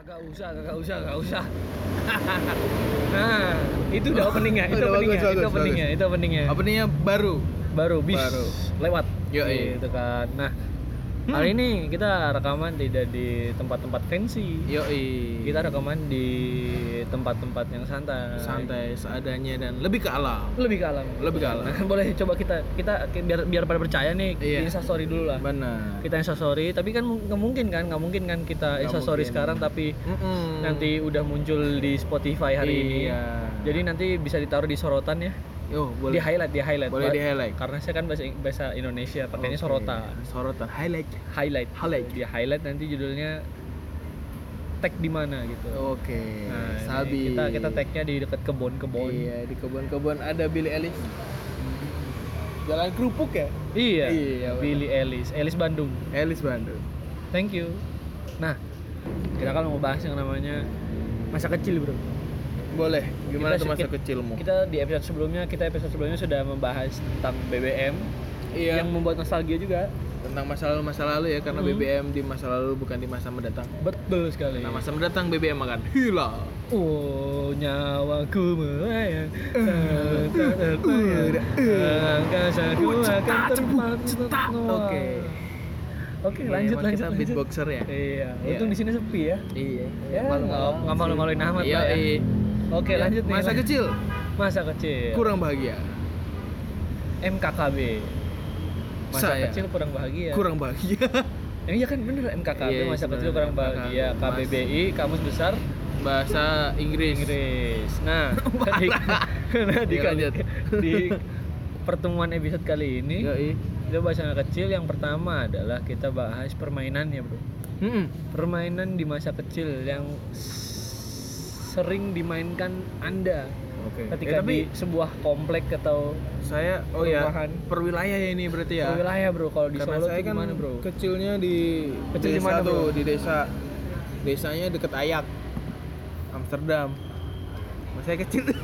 Kagak usah, kagak usah, kagak usah. nah, itu udah openingnya, itu Udah openingnya, bagus, itu openingnya, itu openingnya. Openingnya baru. Baru bis Baru. lewat. Yoi. Gitu kan. Nah, Hmm. hari ini kita rekaman tidak di tempat-tempat fancy. Yoi. Kita rekaman di tempat-tempat yang santai. santai seadanya dan lebih ke alam. Lebih ke alam. Lebih ke alam. Nah, boleh coba kita kita biar biar pada percaya nih Iya. Insta story dulu lah. Benar. Kita Insta story, tapi kan nggak mungkin kan, nggak mungkin kan kita Insta story sekarang tapi Mm-mm. nanti udah muncul di Spotify hari ini. Iya. Jadi nanti bisa ditaruh di sorotan ya. Yo, Di boleh. highlight, di highlight. Boleh di highlight. Karena saya kan bahasa bahasa Indonesia, pakainya Oke. sorotan. Sorotan. Highlight. Highlight. Highlight. Di highlight nanti judulnya tag di mana gitu. Oke. Nah, ini Sabi. kita kita tagnya di dekat kebun-kebun. Iya, di kebun-kebun ada Billy Ellis. Jalan kerupuk ya? Iya. Iya. Billy Ellis, Ellis Bandung. Ellis Bandung. Thank you. Nah, kita kan mau bahas yang namanya masa kecil, Bro. Boleh. Gimana Kita tuh masa sedikit- kecilmu? Kita di episode sebelumnya, kita episode sebelumnya sudah membahas tentang BBM Iya. yang membuat nostalgia juga. Tentang masa lalu masa lalu ya karena Hmm. BBM di masa lalu bukan di masa mendatang. Betul sekali. Nah, masa mendatang BBM akan hilang. Oh, nyawaku melayang. udah, Angkasaku akan terbang. Oke. Oke, Iya, lanjut lanjut. kita lanjut. beatboxer ya? Iya, Iya. untung di sini sepi ya. Iya. Ya, nggak nggak malu-maluin Iya, lah ya. iya. Oke, Ya, lanjut nih. Masa kecil Masa kecil. kurang bahagia. MKKB. Masa Saya. kecil kurang bahagia. Kurang bahagia. Ini ya kan bener MKKB Iya, masa kecil sebenarnya. kurang bahagia. KBBI Kamus Besar Bahasa Inggris. Inggris. Nah, di, nah, di, Iya, lanjut. di pertemuan episode kali ini Yoi. kita bahas yang kecil. Yang pertama adalah kita bahas permainannya, bro. Mm-mm. Permainan di masa kecil yang sering dimainkan anda Oke. ketika tapi di sebuah komplek atau saya oh ya perumahan. per wilayah ya ini berarti ya. wilayah, bro. Kalau di Karena Solo saya kan gimana, bro? kecilnya di Kecil di desa mana, tuh, bro? di desa desanya deket Ayak, Amsterdam. Mas saya kecil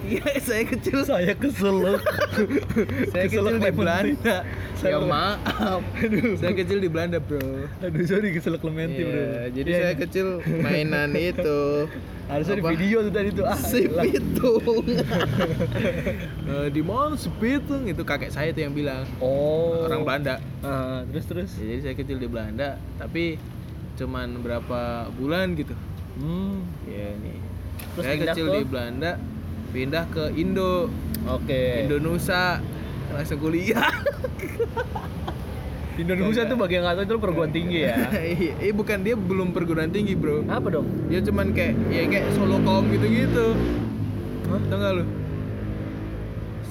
Iya, saya kecil Saya keselak. saya kecil Keselak di. Belanda. Saya- ya maaf. Saya kecil di Belanda, Bro. Aduh, sorry keselak Clementi, bro. Iya, jadi Iya, saya iya. kecil mainan itu. harusnya di video tuh tadi tuh. Ah, si pitung Eh, di mana si pitung itu kakek saya tuh yang bilang Oh. orang Belanda Ah, terus terus. Ya, jadi saya kecil di Belanda tapi cuman berapa bulan gitu Hmm. ya nih Terus saya kecil ke? di Belanda pindah ke Indo Oke. Indonesia langsung kuliah Indonesia tuh bagi yang nggak tahu itu perguruan tinggi ya. iya eh, bukan dia belum perguruan tinggi bro Apa dong? dia cuman kayak ya kayak Solocom gitu gitu Hah? tau gak lu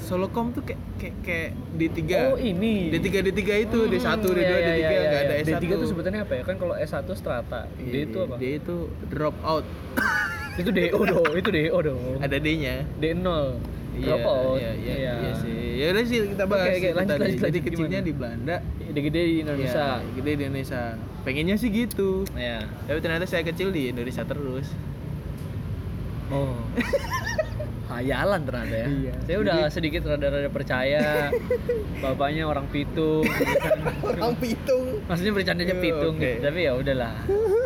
Solocom tuh kayak kayak kayak D3 Oh ini. D3 D3 itu D1 Hmm, D2 iya, iya, D3 iya, nggak iya. ada S1 D3 itu sebutannya apa ya? Kan kalau S1 strata. D Iya, itu apa? D itu drop out Itu DO dong, itu DO dong. ada D-nya D0. Drop out. Iya, iya, iya, sih. Ya udah sih kita bahas. Oke, lanjut, tadi. lanjut, Jadi kecilnya Gimana? di Belanda, Gede-gede di Indonesia. Iya, gede di Indonesia. Pengennya sih gitu. Ya. Tapi ternyata saya kecil di Indonesia terus. Oh. Hayalan ternyata ya. Iya. Saya udah Jadi- sedikit rada-rada percaya. Bapaknya orang Pitung. Orang pitung. Maksudnya bercandanya Oh, Pitung oke. gitu. Tapi ya udahlah.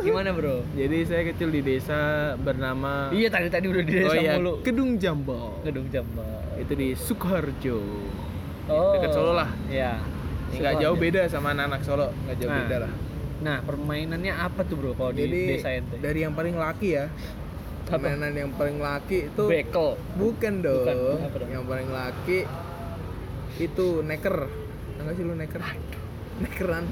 Gimana, Bro? Jadi saya kecil di desa bernama Iya, tadi tadi udah di desa Oh iya, mulu. Kedung Jambal. Gedung Jambal. Itu di Sukoharjo. Oh. Dekat Solo lah. Iya. Enggak jauh beda sama anak-anak Solo, enggak jauh Nah, beda lah. Nah, permainannya apa tuh, Bro, kalau di desa ente? dari yang paling laki ya. Permainan yang paling laki itu Bekel. Bukan dong. Bukan, dong? Yang paling laki itu neker. Tahu nggak sih lu neker? Nekeran.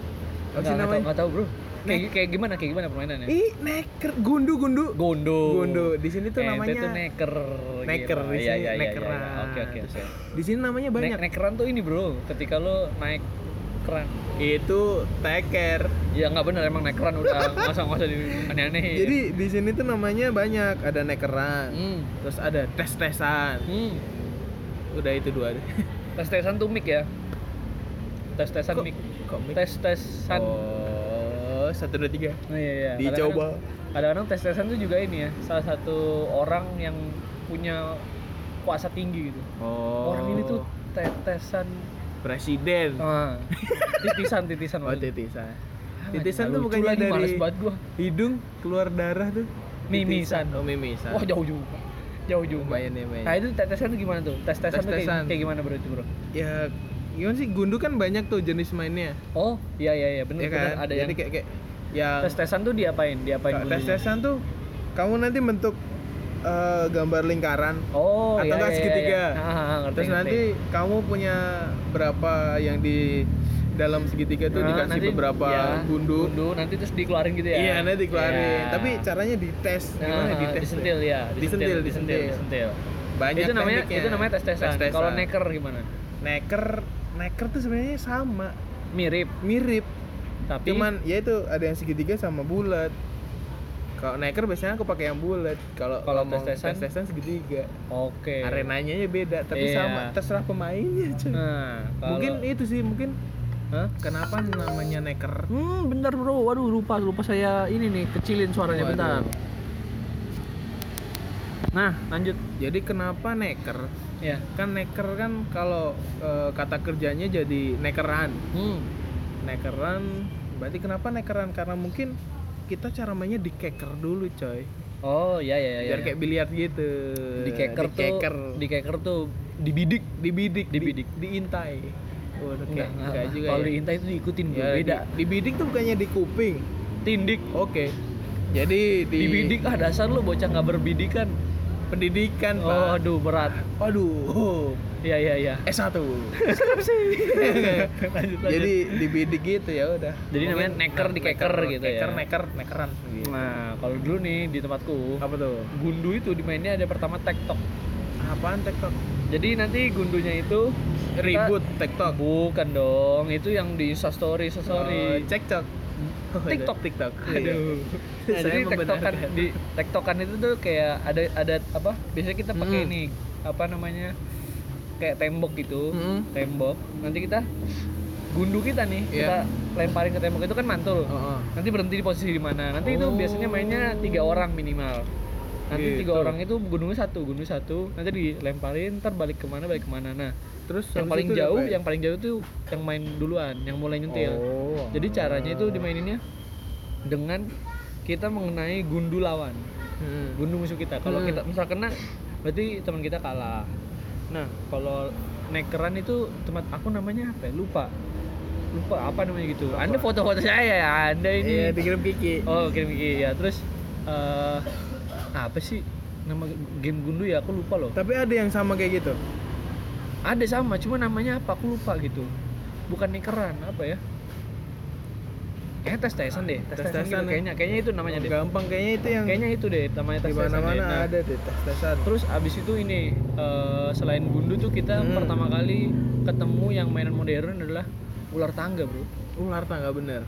Apa sih namanya? nggak tahu, Bro. Kayak kayak gimana? Kayak gimana permainannya? Ih, neker. Gundu, gundu. Gondo. Gundu. Di sini tuh Ente namanya tuh neker. neker, di Iya, sini iya, iya, nekeran. iya. Oke, oke, oke. Di sini namanya banyak. Nek nekeran tuh ini, Bro. Ketika lo naik keran. Itu teker. Ya nggak bener emang naik keran udah masa masa di aneh-aneh. Jadi di sini tuh namanya banyak. Ada nekeran. hmm. Terus ada tes-tesan. Hmm. Udah itu dua. Tes-tesan tuh mic ya. Tes-tesan Kok- mic. kok mic? Tes-tesan. Oh, satu dua tiga. Oh, iya, iya. Dicoba. Kadang-kadang- Kadang-kadang tes-tesan tuh juga ini ya, salah satu orang yang punya kuasa tinggi gitu. Oh. Orang ini tuh tetesan presiden. ah, titisan titisan Oh, titisan. Titisan Nggak tuh bukannya dari hidung keluar darah tuh. Mimisan. Oh, mimisan. Wah jauh juga. Jauh juga. Lumayan ya, lumayan. Nah itu tetesan tuh gimana tuh? Tes tetesan tuh kayak, kayak gimana bro itu bro? Ya gimana sih gundu kan banyak tuh jenis mainnya. Oh iya iya iya bener ya kan? ada Jadi yang kayak kayak yang tes tesan tuh diapain? Diapain tes tesan tuh kamu nanti bentuk eh, gambar lingkaran Oh atau iya, enggak iya, segitiga. Iya. Ah, ah, ngerti, Terus ngerti. nanti kamu punya berapa yang di dalam segitiga tuh Nah, dikasih nanti- beberapa ya, gundu. gundu nanti terus dikeluarin gitu ya. Iya, nanti dikeluarin. Iya. Tapi caranya dites. Gimana Nah, dites? disentil ya, Disentil, disentil, disentil. disentil. Banyak itu namanya tekniknya. itu namanya tes tesan. Tes-tesan. Kalau neker gimana? neker neker tuh sebenarnya sama, Mirip, mirip. tapi Cuman ya itu ada yang segitiga sama bulat. Kalau neker biasanya aku pakai yang bulat. Kalau Kalau tes-tesan? tes-tesan segitiga. oke. Arenanya ya beda, tapi Iya. sama. Terserah pemainnya, cuy. Nah, kalau- Mungkin itu sih, mungkin Hah? kenapa namanya neker? Hmm, bentar bro. Waduh, lupa lupa saya ini nih kecilin suaranya Waduh. bentar. Nah, lanjut. Jadi kenapa neker? Ya. Kan neker kan kalau eh, kata kerjanya jadi nekeran. Hmm. Nekeran berarti kenapa nekeran? Karena mungkin kita cara mainnya di keker dulu, coy. Oh, iya iya iya. Biar kayak biliar gitu. di keker tuh Dikeker. di keker tuh dibidik dibidik, Dibidik. di, diintai. Oh, oke. enggak enggak, Enggak juga. kalau ya. diintai itu diikutin Ya, beda di- dibidik tuh bukannya di kuping. tindik Oke. Jadi di dibidik ah dasar lu bocah nggak berbidikan pendidikan, oh Pak. aduh berat Waduh. Iya iya iya S1. lanjut, lanjut. Jadi dibidik gitu ya udah. Jadi namanya Mungkin- neker di keker gitu ya. Keker, neker, nekeran gitu. nah kalau dulu nih di tempatku Apa tuh? gundu itu dimainnya ada pertama tektok Apaan TikTok? jadi nanti gundunya itu Ribut TikTok. bukan dong itu yang di Insta story Insta Oh, story TikTok. TikTok TikTok. Aduh. Nah, Saya jadi tektokan membenarkan. di tektokan itu tuh kayak ada ada apa? Biasanya kita pakai Hmm. ini apa namanya? Kayak tembok gitu. Hmm. Tembok. Nanti kita gundu kita nih, Iya. kita lemparin ke tembok itu kan mantul. Oh, oh. Nanti berhenti di posisi di mana. Nanti itu Oh. biasanya mainnya tiga orang minimal. Nanti tiga Gitu. orang itu gunungnya satu, gunung satu. Nanti dilemparin, ntar balik ke mana, balik ke mana. Nah, Terus yang paling itu jauh, yang paling jauh tuh yang main duluan, yang mulai nyentil. Oh. Jadi caranya itu dimaininnya dengan kita mengenai gundu lawan, Hmm. gundu musuh kita. Kalau Hmm. kita misal kena, berarti teman kita kalah. Nah, kalau nekeran itu tempat aku namanya apa? ya? Lupa. Lupa apa namanya gitu. Anda foto-foto saya ya, Anda ini. Iya, dikirim Kiki. Oh, kirim kirim ya. Terus eh apa sih nama game gundu ya? Aku lupa loh. Tapi ada yang sama kayak gitu. Ada sama, cuma namanya apa? Aku lupa gitu. Bukan nekeran, apa ya? Kayaknya tes tesan deh, tes tesan gitu. Tes-tesan ya. Kayaknya, kayaknya itu namanya deh. Gampang kayaknya itu yang Kayaknya itu deh, namanya tes tesan deh. mana-mana Nah, ada deh tes-tesan. Terus abis itu ini eh, selain gundu tuh kita Hmm. pertama kali ketemu yang mainan modern adalah ular tangga bro. Ular tangga bener.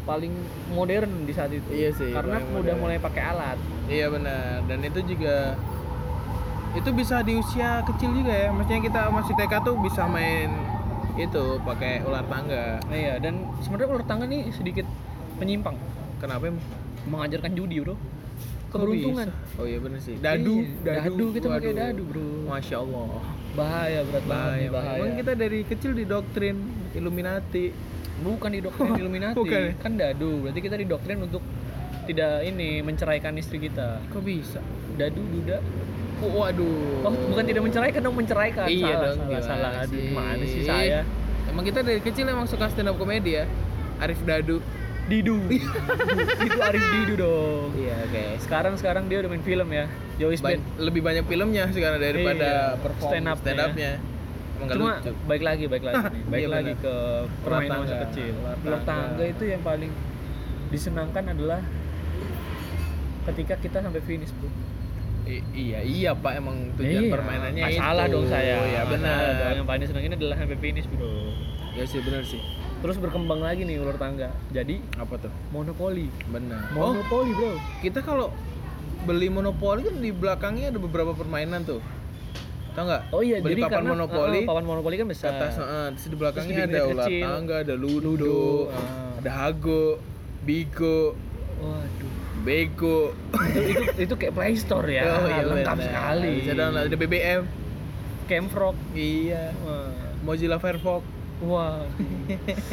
Paling modern di saat itu. Iya sih, Karena udah modern. mulai pakai alat. Iya benar. Dan itu juga itu bisa di usia kecil juga ya. Maksudnya kita masih TK tuh bisa main itu pakai ular tangga. Nah, iya dan sebenarnya ular tangga nih sedikit menyimpang, Kenapa emang? mengajarkan judi bro. Keberuntungan. Oh iya bener sih. Dadu, Iya, dadu, kita pakai Waduh. dadu bro. Masya Allah. Bahaya berat Bahaya, banget, bahaya. Emang kita dari kecil didoktrin Illuminati. Bukan didoktrin Illuminati, Bukan ya? kan dadu. Berarti kita didoktrin untuk tidak ini menceraikan istri kita. Kok bisa? Dadu duda. Waduh. Oh, bukan tidak menceraikan dong, menceraikan. Iya salah, dong. salah, salah. Aduh, gimana sih saya? Emang kita dari kecil emang suka stand up komedi ya. Arif Dadu. Didu. itu Arif Didu dong. Iya, oke. Sekarang sekarang dia udah main film ya. Joyce Ban- Band. lebih banyak filmnya sekarang daripada Iya, perform stand up-nya stand ya. up-nya. Emang nggak Cuma lucu. baik lagi, baik lagi nih. Baik Iya, lagi ke permainan masa kecil. ular tangga. itu yang paling disenangkan adalah ketika kita sampai finish, Bro. I- iya, iya Pak emang tujuan Iya, permainannya nggak itu. salah dong saya. Ya benar. Yang paling disenangin adalah sampai finish, Bro. Ya sih benar sih. Terus berkembang lagi nih ular tangga. Jadi Apa tuh? monopoli. Benar. Oh, Monopoli, Bro. kita kalau beli monopoli kan di belakangnya ada beberapa permainan tuh. Tahu nggak? Oh iya, beli jadi papan karena monopoli. eh, papan monopoli kan besar. atas, heeh. terus di belakangnya Terus ada ular tangga, ada ludo, Ludo, ah. ada hago, bigo, Waduh. Bego. itu, itu itu kayak Play Store ya. lengkap benar. sekali. Bisa download ada BBM. Camfrog. Iya. Wah. Mozilla Firefox. Wah.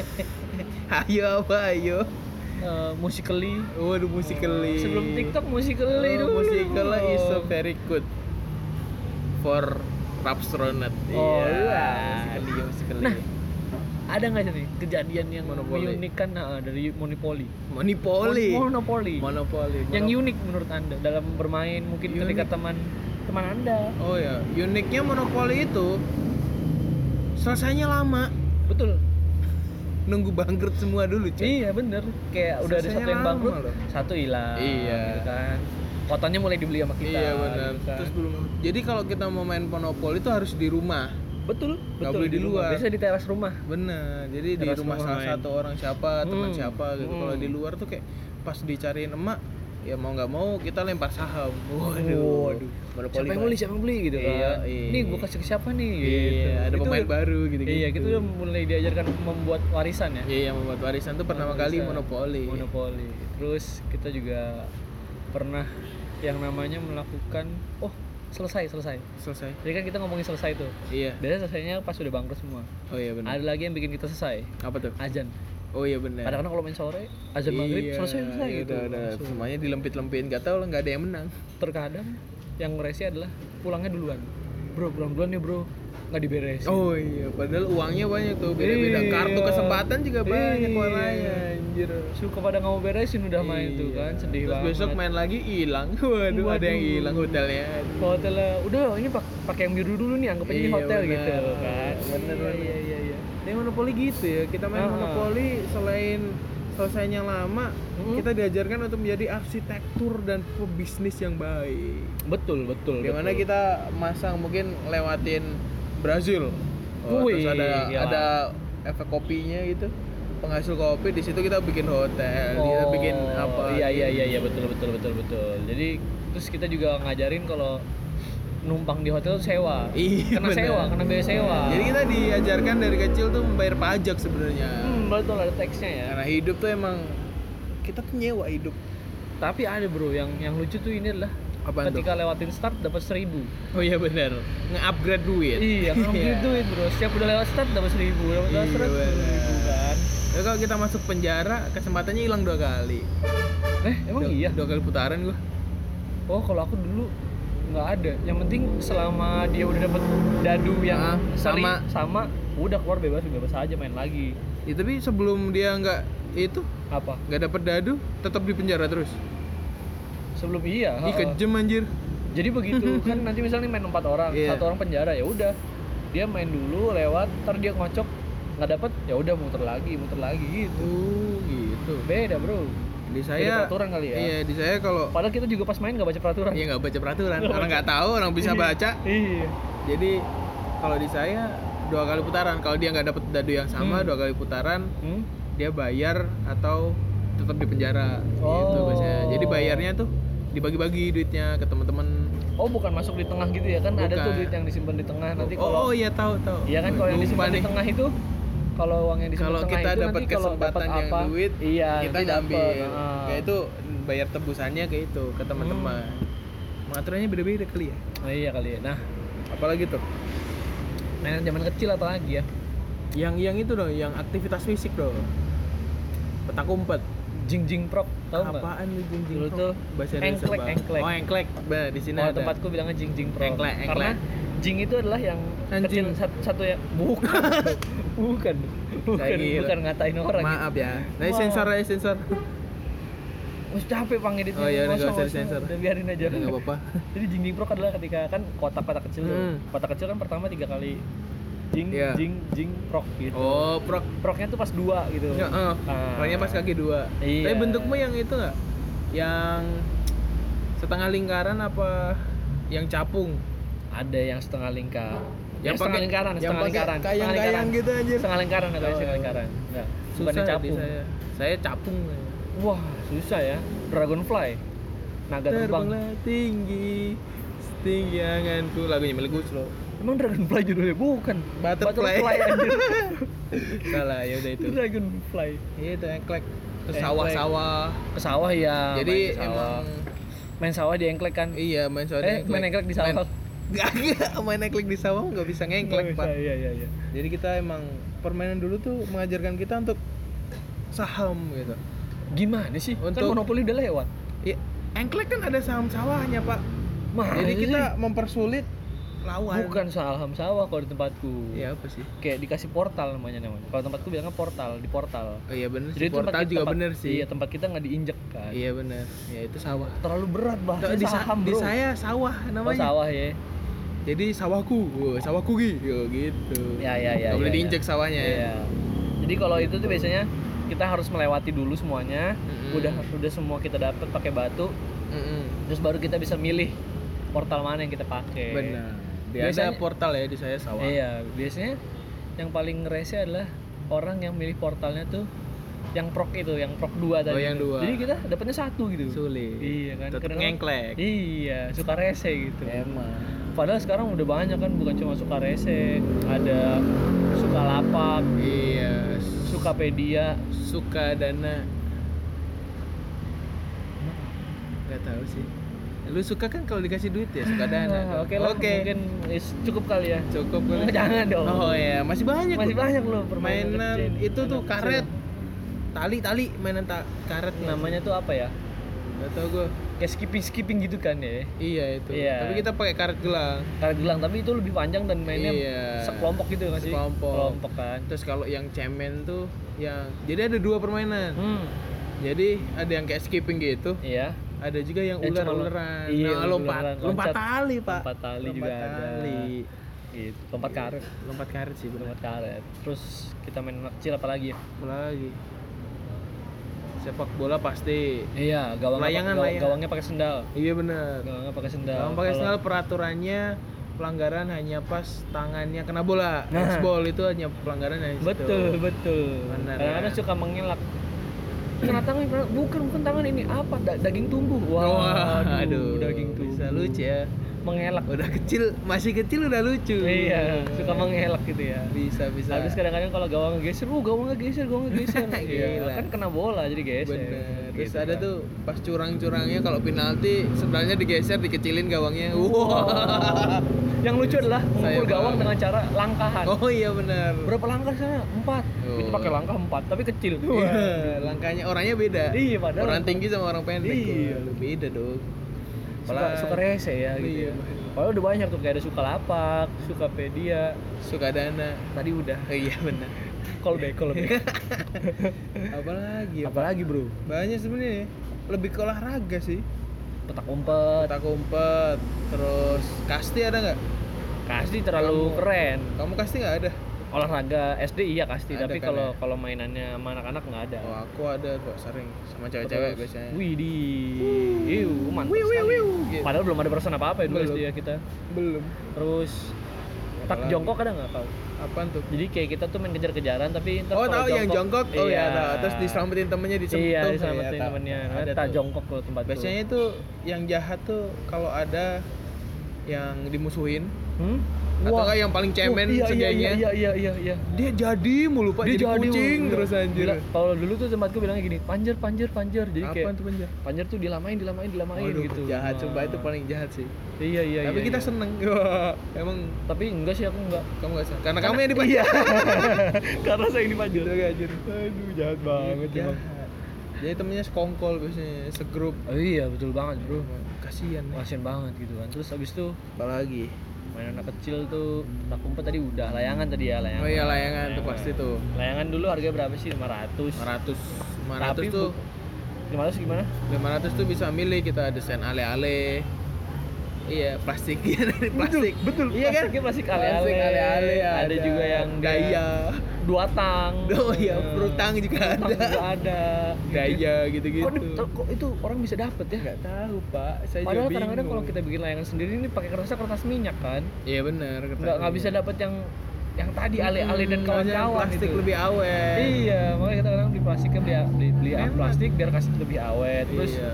Ayo apa ayo? eh, Musically. Waduh musikali. Sebelum TikTok Musically oh, dulu. Musikali is a very good for Rapstronet. Oh, iya. iya. Musikali, musikali. Nah, Ada nggak sih kejadian yang Monopoli. meunikan nah, dari? Monopoli. Mon- Monopoli. Monopoli. yang unik menurut anda dalam bermain mungkin Unik. ketika teman teman anda. Oh ya, uniknya monopoli itu selesainya lama. Betul. Nunggu bangkrut semua dulu, cuy. Iya bener. Kayak udah ada satu yang bangkrut, loh. satu hilang. Iya. Gitu kan. Fotonya mulai dibeli sama kita. Iya benar. gitu kan. Terus belum. Jadi kalau kita mau main monopoli itu harus di rumah. Betul, Nggak betul boleh di luar. Biasa di teras rumah. Bener. Jadi di Teras rumah rumah salah main. satu orang siapa, teman Hmm. siapa gitu. Kalau Hmm. di luar tuh kayak pas dicariin emak, ya mau nggak mau kita lempar saham. Waduh. Monopoli. Siapa yang beli, siapa yang beli gitu kan. Iya, iya. Ini gua kasih ke siapa nih Iya, gitu. ada Itu- pemain baru gitu. Iya, kita udah mulai diajarkan membuat warisan ya. Iya, membuat warisan tuh pertama kali Warisan. monopoli. Monopoli. Terus kita juga pernah yang namanya melakukan oh selesai selesai. Selesai. Jadi kan kita ngomongin selesai tuh. Iya. Biasanya selesainya pas udah bangkrut semua. Oh iya benar. Ada lagi yang bikin kita selesai. Apa tuh? Azan. Oh iya benar. Kadang-kadang kalau main sore, azan maghrib Iya, selesai selesai iya, gitu. Udah, udah. Semuanya dilempit-lempit, gak tau lah nggak ada yang menang. Terkadang yang resi adalah pulangnya duluan. Bro, pulang duluan nih bro. Nggak diberesin. Oh iya, padahal uangnya banyak tuh beda-beda. Iya. Kartu kesempatan juga banyak Iya, warnanya. Anjir. Suka pada nggak mau beresin udah main tuh Iya. kan, sedih Terus banget. besok main lagi hilang. Waduh, ada yang Waduh. hilang hotelnya. hotelnya udah ini pak pakai yang biru dulu nih anggap aja ini Iya, hotel benar. gitu kan Benar, iya benar. iya iya iya Ini monopoli gitu ya. Kita main Ah. monopoli selain selesainya lama, Hmm. kita diajarkan untuk menjadi arsitektur dan pebisnis yang baik. betul betul Di mana betul. kita masang mungkin lewatin Brazil. Oh, Wih, terus ada gila. ada efek kopinya gitu. Penghasil kopi di situ kita bikin hotel, kita Oh, bikin apa? iya iya gitu. iya iya betul betul betul betul jadi terus kita juga ngajarin kalau numpang di hotel sewa Iya, kena benar. sewa kena biaya sewa Jadi kita diajarkan dari kecil tuh membayar pajak sebenarnya. hmm, betul ada teksnya ya Karena hidup tuh emang kita tuh nyewa hidup. tapi ada bro yang yang lucu tuh ini adalah Apaan ketika lewatin start dapat seribu Oh iya benar. Nge-upgrade duit. iya ngambil duit bro setiap udah lewat start dapat seribu dapat Iya, seratus benar. ribu kan Ya, kalau kita masuk penjara, kesempatannya hilang dua kali. eh emang dua, iya Dua kali putaran gua. Oh kalau aku dulu nggak ada. Yang penting selama dia udah dapet dadu yang Ah, seri, sama. sama udah keluar bebas bebas aja main lagi. Ya, tapi sebelum dia nggak itu Apa? nggak dapet dadu, tetap di penjara terus. Sebelum iya. Ih kejem anjir. Jadi begitu kan nanti misalnya main empat orang, Iya. satu orang penjara ya udah. Dia main dulu lewat, ntar dia ngocok nggak dapet ya udah muter lagi muter lagi gitu. Oh gitu. Beda bro. Di Jadi saya peraturan kali ya. Iya, di saya kalau Padahal kita juga pas main nggak baca peraturan. Iya nggak baca peraturan, Nggak orang nggak tahu, orang bisa Iya. baca. Iya. Jadi kalau di saya dua kali putaran. Kalau dia nggak dapet dadu yang sama, Hmm. dua kali putaran, Hmm? dia bayar atau tetap di penjara. Gitu Oh. biasanya. Jadi bayarnya tuh dibagi-bagi duitnya ke teman-teman. Oh bukan masuk di tengah gitu ya kan ada tuh Bukan. duit yang disimpan di tengah nanti oh, kalau oh iya tahu tahu. Iya kan kalau yang disimpan di tengah itu kalau uang yang disimpan Kalau di tengah kita itu dapat kesempatan yang apa, duit, iya kita ngambil. dapet, ah. Kayak itu bayar tebusannya ke itu ke teman-teman. Pengaturannya beda-beda kali ya. Oh, iya kali ya. Nah, Apalagi tuh? mainan zaman kecil apa lagi ya? Yang yang itu dong, yang aktivitas fisik dong. Petak umpet. Jing jing prok, tahu nggak? Apaan lu jing jing Dulu tuh bahasa Indonesia engklek, engklek. Oh, engklek. Bah, di sini Oh, ada. tempatku bilangnya jing jing prok. Engklek, Karena engklek. jing itu adalah yang Anjing. kecil satu, satu ya. Bukan. bukan. Bukan, kira. bukan ngatain orang. Maaf ya. Nah, sensor aja sensor. Wah, capek pang editnya. Oh, iya, udah Nggak nggak usah disensor. Udah biarin aja. Enggak apa-apa. Jadi jing jing prok adalah ketika kan kotak-kotak kecil. Hmm. Kotak kecil kan pertama tiga kali jing Iya. jing jing prok gitu. Oh, prok. Proknya tuh pas dua gitu. Ya, eh. Ah. Proknya pas kaki dua. Iya. Tapi bentukmu yang itu enggak? Yang setengah lingkaran apa yang capung? Ada yang setengah lingkar. Yang Yang, setengah pakai- lingkaran, yang setengah lingkaran. setengah kayang-kayang lingkaran. gitu, anjir. Setengah lingkaran ada Oh. setengah lingkaran. Enggak. Susah Bukannya di capung. saya. Saya capung. Wah, susah ya. Dragonfly. Naga terbang. Terbanglah tinggi setinggi anganku lagunya milik Gus loh. Emang Dragonfly judulnya bukan. Butterfly. anjir. Salah ya udah itu. Dragonfly. Iya itu engklek. Engklek. sawah-sawah. Ke sawah ya. Jadi main ke sawah. emang main sawah di engklek kan. iya main sawah Eh, main engklek di sawah. Main, main engklek di sawah nggak bisa ngengklek pak. Iya, iya, iya. Jadi kita emang permainan dulu tuh mengajarkan kita untuk saham gitu. Gimana sih? Kan Untuk- monopoli udah lewat. Ya, engklek kan ada saham sawahnya pak. Masa Jadi sih? kita mempersulit lawan. bukan saham sawah kalau di tempatku. Ya apa sih? Kayak dikasih portal namanya namanya. Kalau tempatku bilangnya portal, di portal. Oh iya bener sih. Jadi Portal juga tempat- bener sih. Iya, tempat kita nggak diinjek kan. Iya bener. Ya itu sawah. Terlalu berat bahasa di, sa- saham, di saya sawah Oh, namanya. sawah ya. Jadi sawahku, Wah, sawahku gitu. gitu. Ya ya ya. Nggak boleh ya, diinjek ya. sawahnya. ya. Iya. Jadi kalau itu tuh biasanya kita harus melewati dulu semuanya. Mm-mm. Udah udah semua kita dapat pakai batu, Mm-mm. terus baru kita bisa milih portal mana yang kita pakai. Benar. Dia ada Biasanya- portal ya di saya sawah. Iya, biasanya yang paling rese adalah orang yang milih portalnya tuh yang prok itu, yang prok 2 tadi. Oh, yang dua. Jadi kita dapatnya satu gitu. Sulit. Iya kan. Tetep Kadang- ngengklek. Iya, suka rese gitu. Emang. Padahal sekarang udah banyak kan bukan cuma suka rese, ada suka lapak, Iya. suka pedia. Suka dana. Gak tahu sih. Lu suka kan kalau dikasih duit ya suka dana. Ah, Oke lah, Oke. mungkin is- cukup kali ya. Cukup Oh, kali. jangan dong. Oh iya, masih banyak. Masih loh. banyak loh permainan kecil. itu tuh karet. kecil. Tali tali mainan tak karet Namanya tuh apa ya? Gak tau gue. Kayak skipping skipping gitu kan ya. Iya itu. Iya. Tapi kita pakai karet gelang. Karet gelang tapi itu lebih panjang dan mainnya Iya. sekelompok gitu nggak sih? Sekelompok. Kelompok kan. Terus kalau yang cemen tuh yang jadi ada dua permainan. Hmm. Jadi ada yang kayak skipping gitu, Iya. Ada juga yang Yang ular-ularan. iya, nah, lompat, lompat loncat. tali, Pak. Lompat tali juga ada. tali. Gitu. Lompat karet. Lompat karet sih, benar. Lompat karet. Terus kita main anak kecil apa lagi ya? Apa lagi? Sepak bola pasti. Iya, gawang Layangan, layangan. gawangnya pakai sendal. Iya benar. Gawangnya pakai sendal. Kalau pakai sendal peraturannya pelanggaran hanya pas tangannya kena bola. Nah. Handsball itu hanya pelanggaran hanya di situ. Betul, betul. Benar, Kadang-kadang ya. suka mengelak. Kena tangan, bukan bukan tangan ini apa? Da- daging tumbuh. Wah, Wah, aduh, daging tumbuh. bisa lucu ya. Mengelak. Udah kecil, masih kecil udah lucu. Iya, suka mengelak gitu ya. Bisa bisa. Habis kadang-kadang kalau gawang geser, uh gawangnya geser, gawangnya geser. Iya, Gila. kan kena bola jadi geser. Bener. Terus Gitu ada kan. tuh pas curang-curangnya kalau penalti sebenarnya digeser dikecilin gawangnya. Wah. Wah. Yang lucu adalah memukul gawang dengan cara langkahan. Oh iya benar. Berapa langkah sana? Empat. Oh. Itu pakai langkah empat, tapi kecil. Iya, langkahnya orangnya beda. Iya, padahal- orang tinggi sama orang pendek. Iya. Beda dong. Suka, suka rese ya gitu. Iya. ya. Padahal udah banyak tuh kayak ada suka lapak, suka pedia. Suka dana. Tadi udah. Oh, iya benar. Call back, call back. Apalagi ya? Apalagi bro? Banyak sebenarnya. Lebih ke olahraga sih. Petak umpet. Petak umpet, terus kasti ada nggak? Kasti terlalu Kamu- keren. Kamu kasti nggak ada? Olahraga SD iya kasti, Ada tapi kan kalau ya? kalau mainannya sama anak-anak nggak ada. Oh aku ada kok sering sama cewek-cewek biasanya. Wih di, Iu, mantap Wiu, wiu, sekali. wiu, gitu. Padahal belum ada perasaan apa-apa ya dulu Belum. SD ya kita. Belum. Terus tak jongkok ada nggak kau? Apaan tuh? Jadi kayak kita tuh main kejar-kejaran tapi Oh kalau tahu yang jongkok? Oh iya. ya tahu. Terus diselamatin temennya disentuh. Iya, ya, diselamatin tahu. temennya. Ada Tak jongkok tuh tempat. Biasanya itu yang jahat tuh kalau ada yang dimusuhin Hmm? Atau Wah. enggak yang paling cemen Oh, iya, iya, segayanya. iya, iya, iya, iya. Dia jadi mulu Pak jadi, kucing mulu. terus anjir. Kalau dulu tuh tempatku bilangnya gini, panjer, panjer, panjer. Jadi Apaan kayak tuh penjara? panjer tuh dilamain, dilamain, dilamain Waduh, gitu. jahat Nah. coba itu paling jahat sih. Iya, iya, Tapi iya, kita iya. seneng. Emang Tapi enggak sih aku enggak. kamu gak seneng? Karena, kamu yang dipanjat. Iya. Karena saya yang dipanjer. anjir. Aduh, jahat banget Jahat. emang. Jadi temennya sekongkol biasanya, segrup. Oh iya, betul banget, Bro. Kasihan. nih. Kasian banget gitu kan. Terus habis itu Apalagi? Main anak kecil tuh tak umpet tadi udah layangan tadi ya layangan. Oh iya layangan tuh pasti tuh. Layangan dulu harganya berapa sih? 500. 500 500 Tapi tuh bu- 500 gimana? 500 tuh bisa milih kita desain ale-ale. Iya, plastik ya dari plastik. betul. Iya kan? Plastik ale-ale. Plastik ale-ale Ada juga yang gaya. Dua tang. Oh iya, Eh, frutang juga frutang ada. juga ada. Kok, gitu-gitu. di- kok itu orang bisa dapet ya? Nggak tahu, Pak. Saya Padahal juga kadang-kadang kalau kita bikin layangan sendiri ini pakai kertasnya kertas minyak kan. Iya benar, Nggak nggak bisa dapet yang yang tadi ale-ale dan kawan-kawan plastik itu. lebih awet. Iya, makanya kita kadang di plastiknya beli beli, beli Enak. plastik biar kasih lebih awet. Terus Iya.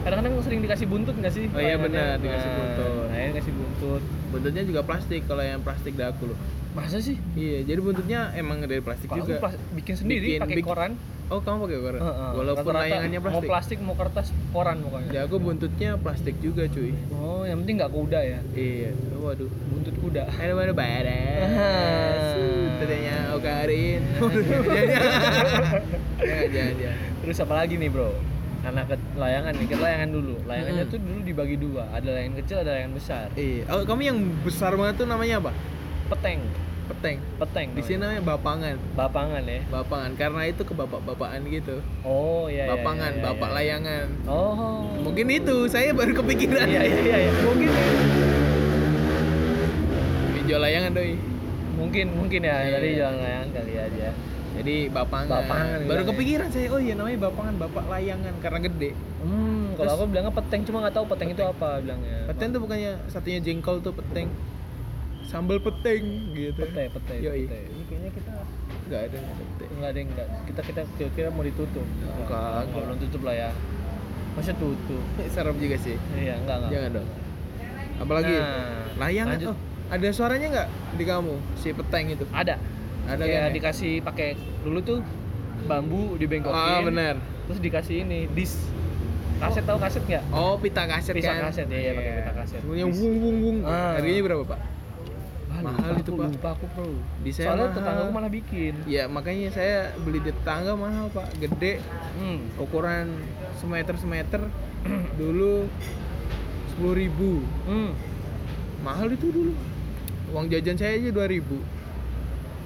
kadang-kadang sering dikasih buntut nggak sih? Oh iya, benar, dikasih Nah, buntut. Nah, ini kasih buntut. Buntutnya juga plastik kalau yang plastik daku loh. Masa sih? Iya, jadi buntutnya emang dari plastik juga. plas- bikin sendiri Bikin- pakai koran. Oh, kamu pakai koran? Heeh. Walaupun Rata-rata layangannya Mau plastik. plastik mau kertas koran pokoknya. Ya aku buntutnya plastik juga, cuy. Oh, yang penting nggak kuda ya. Iya. Waduh. Buntut kuda. Ada mana badass. Tetenya Okarin. Jangan jangan. jangan. Terus apa lagi nih bro? Anak ke layangan nih, kita layangan dulu. Layangannya Hmm. tuh dulu dibagi dua, ada layangan kecil, ada layangan besar. Iya. Oh, kamu yang besar banget tuh namanya apa? Peteng, Peteng. peteng. Di sini namanya bapangan. bapangan ya. Bapangan karena itu ke bapak-bapakan gitu. Oh iya. iya, bapangan, iya, iya, bapak iya. layangan. Oh. Mungkin itu, saya baru kepikiran. Iya iya iya. iya. Mungkin. ya. Jual layangan doi. Mungkin mungkin ya Iya. tadi jalan layangan kali aja. Jadi bapangan. Bapangan baru kepikiran saya. Oh iya namanya bapangan, bapak layangan karena gede. Hmm, kalau aku bilangnya peteng cuma nggak tahu peteng, itu apa bilangnya. Peteng tuh bukannya satunya jengkol tuh peteng. Sambal peteng gitu. Pete, pete, Yoi. pete. Ini kayaknya kita Enggak ada peteng. enggak ada yang enggak. Kita kita kira-kira mau ditutup. Enggak, Enggak, belum tutup lah ya. Masa tutup? Serem juga sih. Iya, enggak enggak. Jangan dong. Apalagi Nah, layangan. lanjut. Oh, ada suaranya nggak di kamu si peteng itu? Ada. Ada Kayak kan? ya? dikasih pakai dulu tuh bambu dibengkokin. Ah benar. Terus dikasih ini dis. Kaset tahu kaset nggak? Oh pita kaset Pita kan? kaset, iya, pakai pita kaset. Dis. wung wung wung. Ah. Harganya berapa pak? Ah, Mahal lupa itu, aku, Pak. Lupa aku, Bro. Di saya Soalnya mahal. tetanggaku malah bikin. Ya makanya saya beli di tetangga mahal pak, gede, Hmm. ukuran semeter semeter, dulu sepuluh ribu, Hmm. mahal itu dulu. Uang jajan saya aja dua ribu.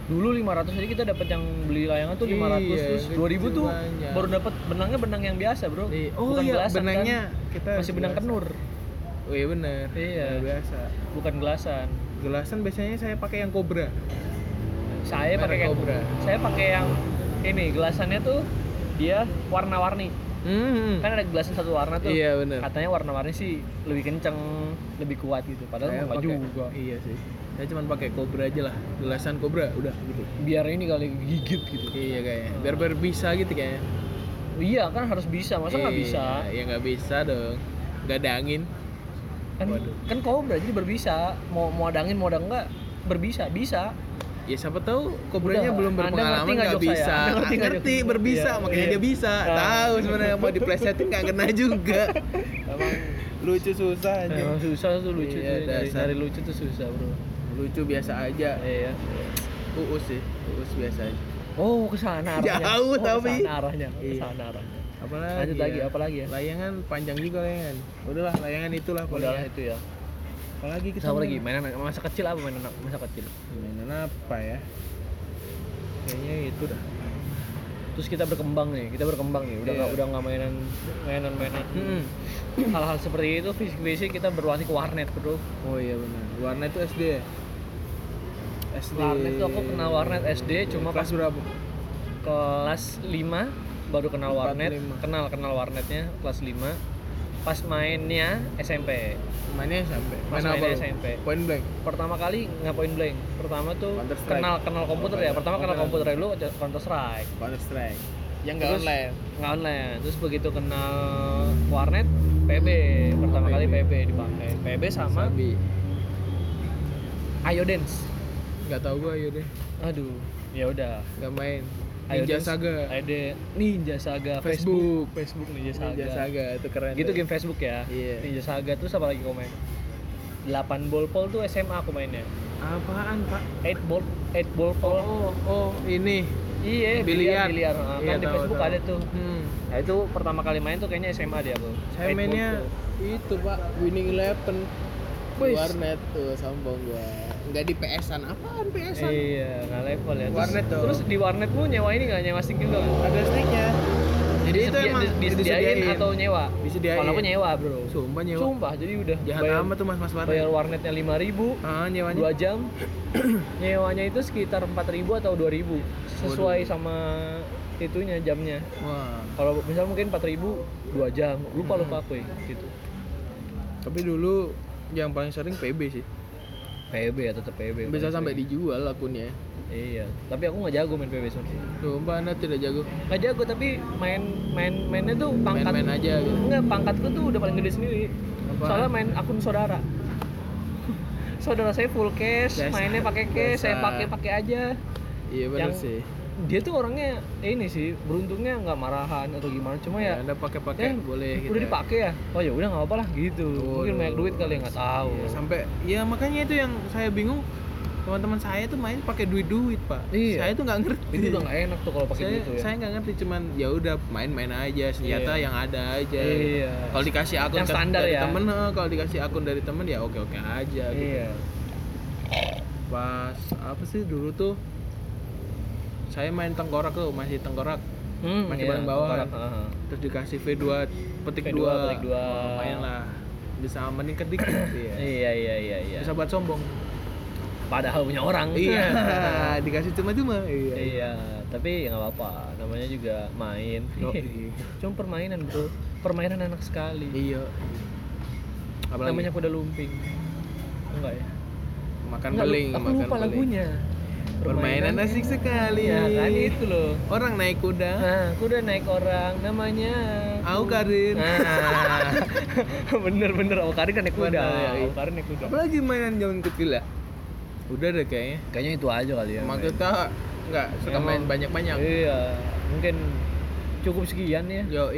Dulu 500 jadi kita dapat yang beli layangan tuh 500 Iya, terus kecil 2000 tuh banyak. baru dapat benangnya benang yang biasa, Bro. Oh Bukan iya, gelasan, benangnya kan? kita masih benang kenur, Oh iya bener. Iya. Biasa. bukan gelasan. Gelasan biasanya saya pakai yang kobra. Saya pakai yang Cobra. saya pakai yang ini gelasannya tuh dia warna-warni. Hmm. Kan ada gelasan satu warna tuh. Iya bener. Katanya warna-warni sih lebih kenceng, lebih kuat gitu. Padahal pakai- juga. Iya sih. Saya cuma pakai kobra aja lah. Gelasan kobra udah gitu. Biar ini kali gigit gitu. Iya kayaknya. Biar biar bisa gitu kayaknya. Iya kan harus bisa, masa nggak Iya, bisa? Ya nggak bisa dong. Nggak ada angin. Kan Waduh. kan kobra jadi berbisa. Mau mau ada angin mau ada enggak berbisa, bisa. Ya siapa tahu kobranya belum berpengalaman ngerti nggak saya? bisa. Ngerti ngerti jok? berbisa Iya, makanya iya. dia bisa. Ah. Tahu sebenarnya mau diplesetin nggak kena juga. Emang lucu susah aja. Emang susah tuh lucu Iya, tuh. Dari, lucu tuh susah, Bro. Lucu biasa aja. Iya. Uus sih. Uus biasa aja. Oh, ke sana arahnya. Jauh, oh, tapi. Ke sana arahnya. Ke Iya. arahnya. Apalagi Lanjut ya? lagi, apa lagi ya? Layangan panjang juga layangan. Udahlah, layangan itulah Udahlah paling. itu ya. Apalagi kita apa lagi? Mainan masa kecil apa mainan masa kecil? Mainan apa ya? Kayaknya itu dah. Terus kita berkembang nih, kita berkembang nih. Udah Iya. nggak udah nggak mainan mainan mainan Mm-mm. hal-hal seperti itu fisik fisik kita berlatih ke warnet bro. Oh iya benar. Warnet itu SD ya? SD. Warnet tuh aku kenal warnet SD cuma pas kelas berapa? kelas 5 baru kenal warnet, kenal kenal warnetnya kelas 5 pas mainnya SMP. Mainnya sampai. Pas Main apa? mainnya? SMP. Point blank. Pertama kali nggak point blank. Pertama tuh kenal kenal komputer ya. Pertama Oh, kenal komputer dulu Counter Strike. Counter Strike. Yang nggak online. nggak online terus begitu kenal warnet PB pertama PB. kali PB dipakai PB sama Sabi. Ayo Dance Nggak tahu gua ya deh. aduh ya udah Nggak main. Ninja Saga. ada Ninja Saga Facebook. Facebook Ninja Saga, Ninja Saga itu keren. gitu tuh. game Facebook ya Iya. Ninja Saga terus apa lagi kau main 8 ball pol tuh SMA aku mainnya Apaan, Pak? 8 ball 8 ball pol Oh, oh, ini. iya biliar. biliar, biliar. Nah, Iya, kan di Facebook tahu. ada tuh Hmm. nah itu pertama kali main tuh kayaknya SMA dia aku Saya mainnya itu pak Winning Eleven warnet tuh sombong gua nggak di PS-an apaan PS-an Iya, nggak level ya. Terus, Warnet tuh. terus di warnetmu nyewa ini nggak nyewa stick juga? ada sticknya jadi itu emang dis- disediain atau nyewa? disediain Kalau aku nyewa bro. sumpah nyewa Sumpah, jadi udah jahat bayar, amat tuh mas mas warnet bayar warnetnya lima ribu, ah nyewanya dua jam. Nyewanya itu sekitar empat ribu atau dua ribu, sesuai sama itunya jamnya. wah Kalau misal mungkin empat ribu dua jam, lupa Hmm. lupa aku ya, gitu. tapi dulu yang paling sering PB sih PB ya tetap PB. bisa sampai sering. dijual akunnya Iya, tapi aku nggak jago main PB sebenarnya. sumpah anda tidak jago Nggak jago tapi main main mainnya tuh pangkat main-main aja gitu Enggak, pangkatku tuh udah paling gede sendiri. Apaan? Soalnya main akun saudara. saudara saya full cash, Dasar, mainnya pakai cash, saya dasar. pakai pakai aja. iya benar Yang- sih Dia tuh orangnya ini sih, beruntungnya nggak marahan atau gimana, cuma ya, anda pakai pakai ya, boleh gitu udah dipakai ya. Oh ya udah nggak apa-apa lah gitu. Mungkin Waduh. banyak duit kali nggak tahu. Iya, sampai ya makanya itu yang saya bingung teman-teman saya tuh main pakai duit-duit pak Iya. saya tuh nggak ngerti itu udah nggak enak tuh kalau pakai saya gitu ya saya nggak ngerti cuman ya udah main-main aja senjata Iya. yang ada aja Iya. kalau dikasih akun Yang ke- standar dari ya. temen eh, kalau dikasih akun dari temen ya oke oke aja gitu iya pas apa sih dulu tuh saya main tengkorak tuh masih tengkorak. Hmm, Masih iya, bareng bawah. tengkorak, terus dikasih V2 petik V2, 2 petik dua. lumayan lah. Bisa meningkat dikit iya. iya iya iya iya. Bisa buat sombong. Padahal punya orang. Iya dikasih cuma-cuma iya. Iya tapi ya nggak apa-apa. Namanya juga main. Oh, iya. cuma permainan bro. Permainan anak sekali. Iya. Apalagi? Namanya kuda lumping. Enggak ya? Makan Enggak, beling aku makan lupa beling. lagunya permainan asik sekali. Ya kan itu loh. Orang naik kuda. Nah kuda naik orang namanya Aku Karin. nah. Bener bener. Oh Karin kan naik kuda. Bener, iya, iya. Karin naik kuda. Apalagi mainan zaman kecil ya? Udah deh kayaknya. Kayaknya itu aja kali ya main. kita nggak suka Emang- main banyak-banyak? iya mungkin cukup sekian ya. Yo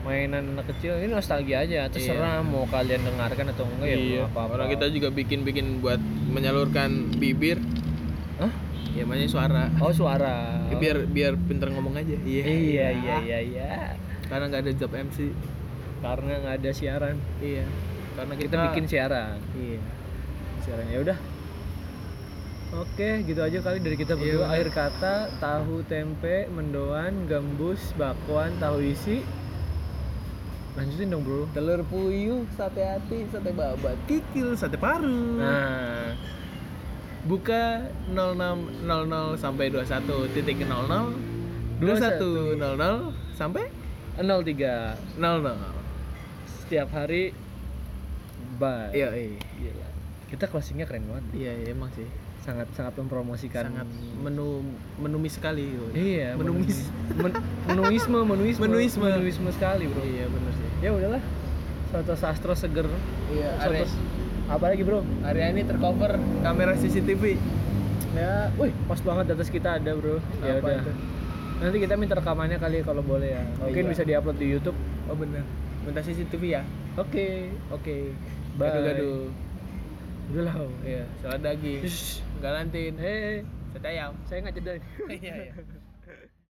mainan anak kecil ini nostalgia aja. Terserah Iya. mau kalian dengarkan atau enggak ya iya. apa apa orang kita juga bikin-bikin buat menyalurkan bibir? Ya makanya suara. Oh suara. Ya, biar biar pinter ngomong aja. Iya iya. iya iya iya. Karena nggak ada job MC karena nggak ada siaran. Iya. Karena kita, bikin siaran. Iya. Siaran ya udah. Oke gitu aja kali dari kita Iya, berdua. Bener. akhir kata tahu tempe mendoan gambus bakwan tahu isi. Lanjutin dong bro. Telur puyuh sate hati sate babat kikil sate paru. Nah buka 0600 sampai 21 titik 00 21 00 sampai 03 00 setiap hari bye. Iya iya. Gila. kita closingnya keren banget. Iya iya, emang sih. Sangat sangat mempromosikan. Sangat menu menumis sekali iya menumis. men, menuisme menuisme. Menuisme. menuisme sekali bro. Iya bener sih. Ya udahlah. Soto sastro seger. Iya soto apa lagi bro? Hari ini tercover kamera CCTV ya. Wih pas banget atas kita ada bro. Ya Apa udah. itu? nanti kita minta rekamannya kali ya, kalau boleh ya. Mungkin Iya. bisa diupload di YouTube. Oh bener. Minta CCTV ya? Oke. Oke. Bye. gaduh-gaduh udah lah. Iya salad daging galantin. Sate ayam saya nggak jeda. Iya iya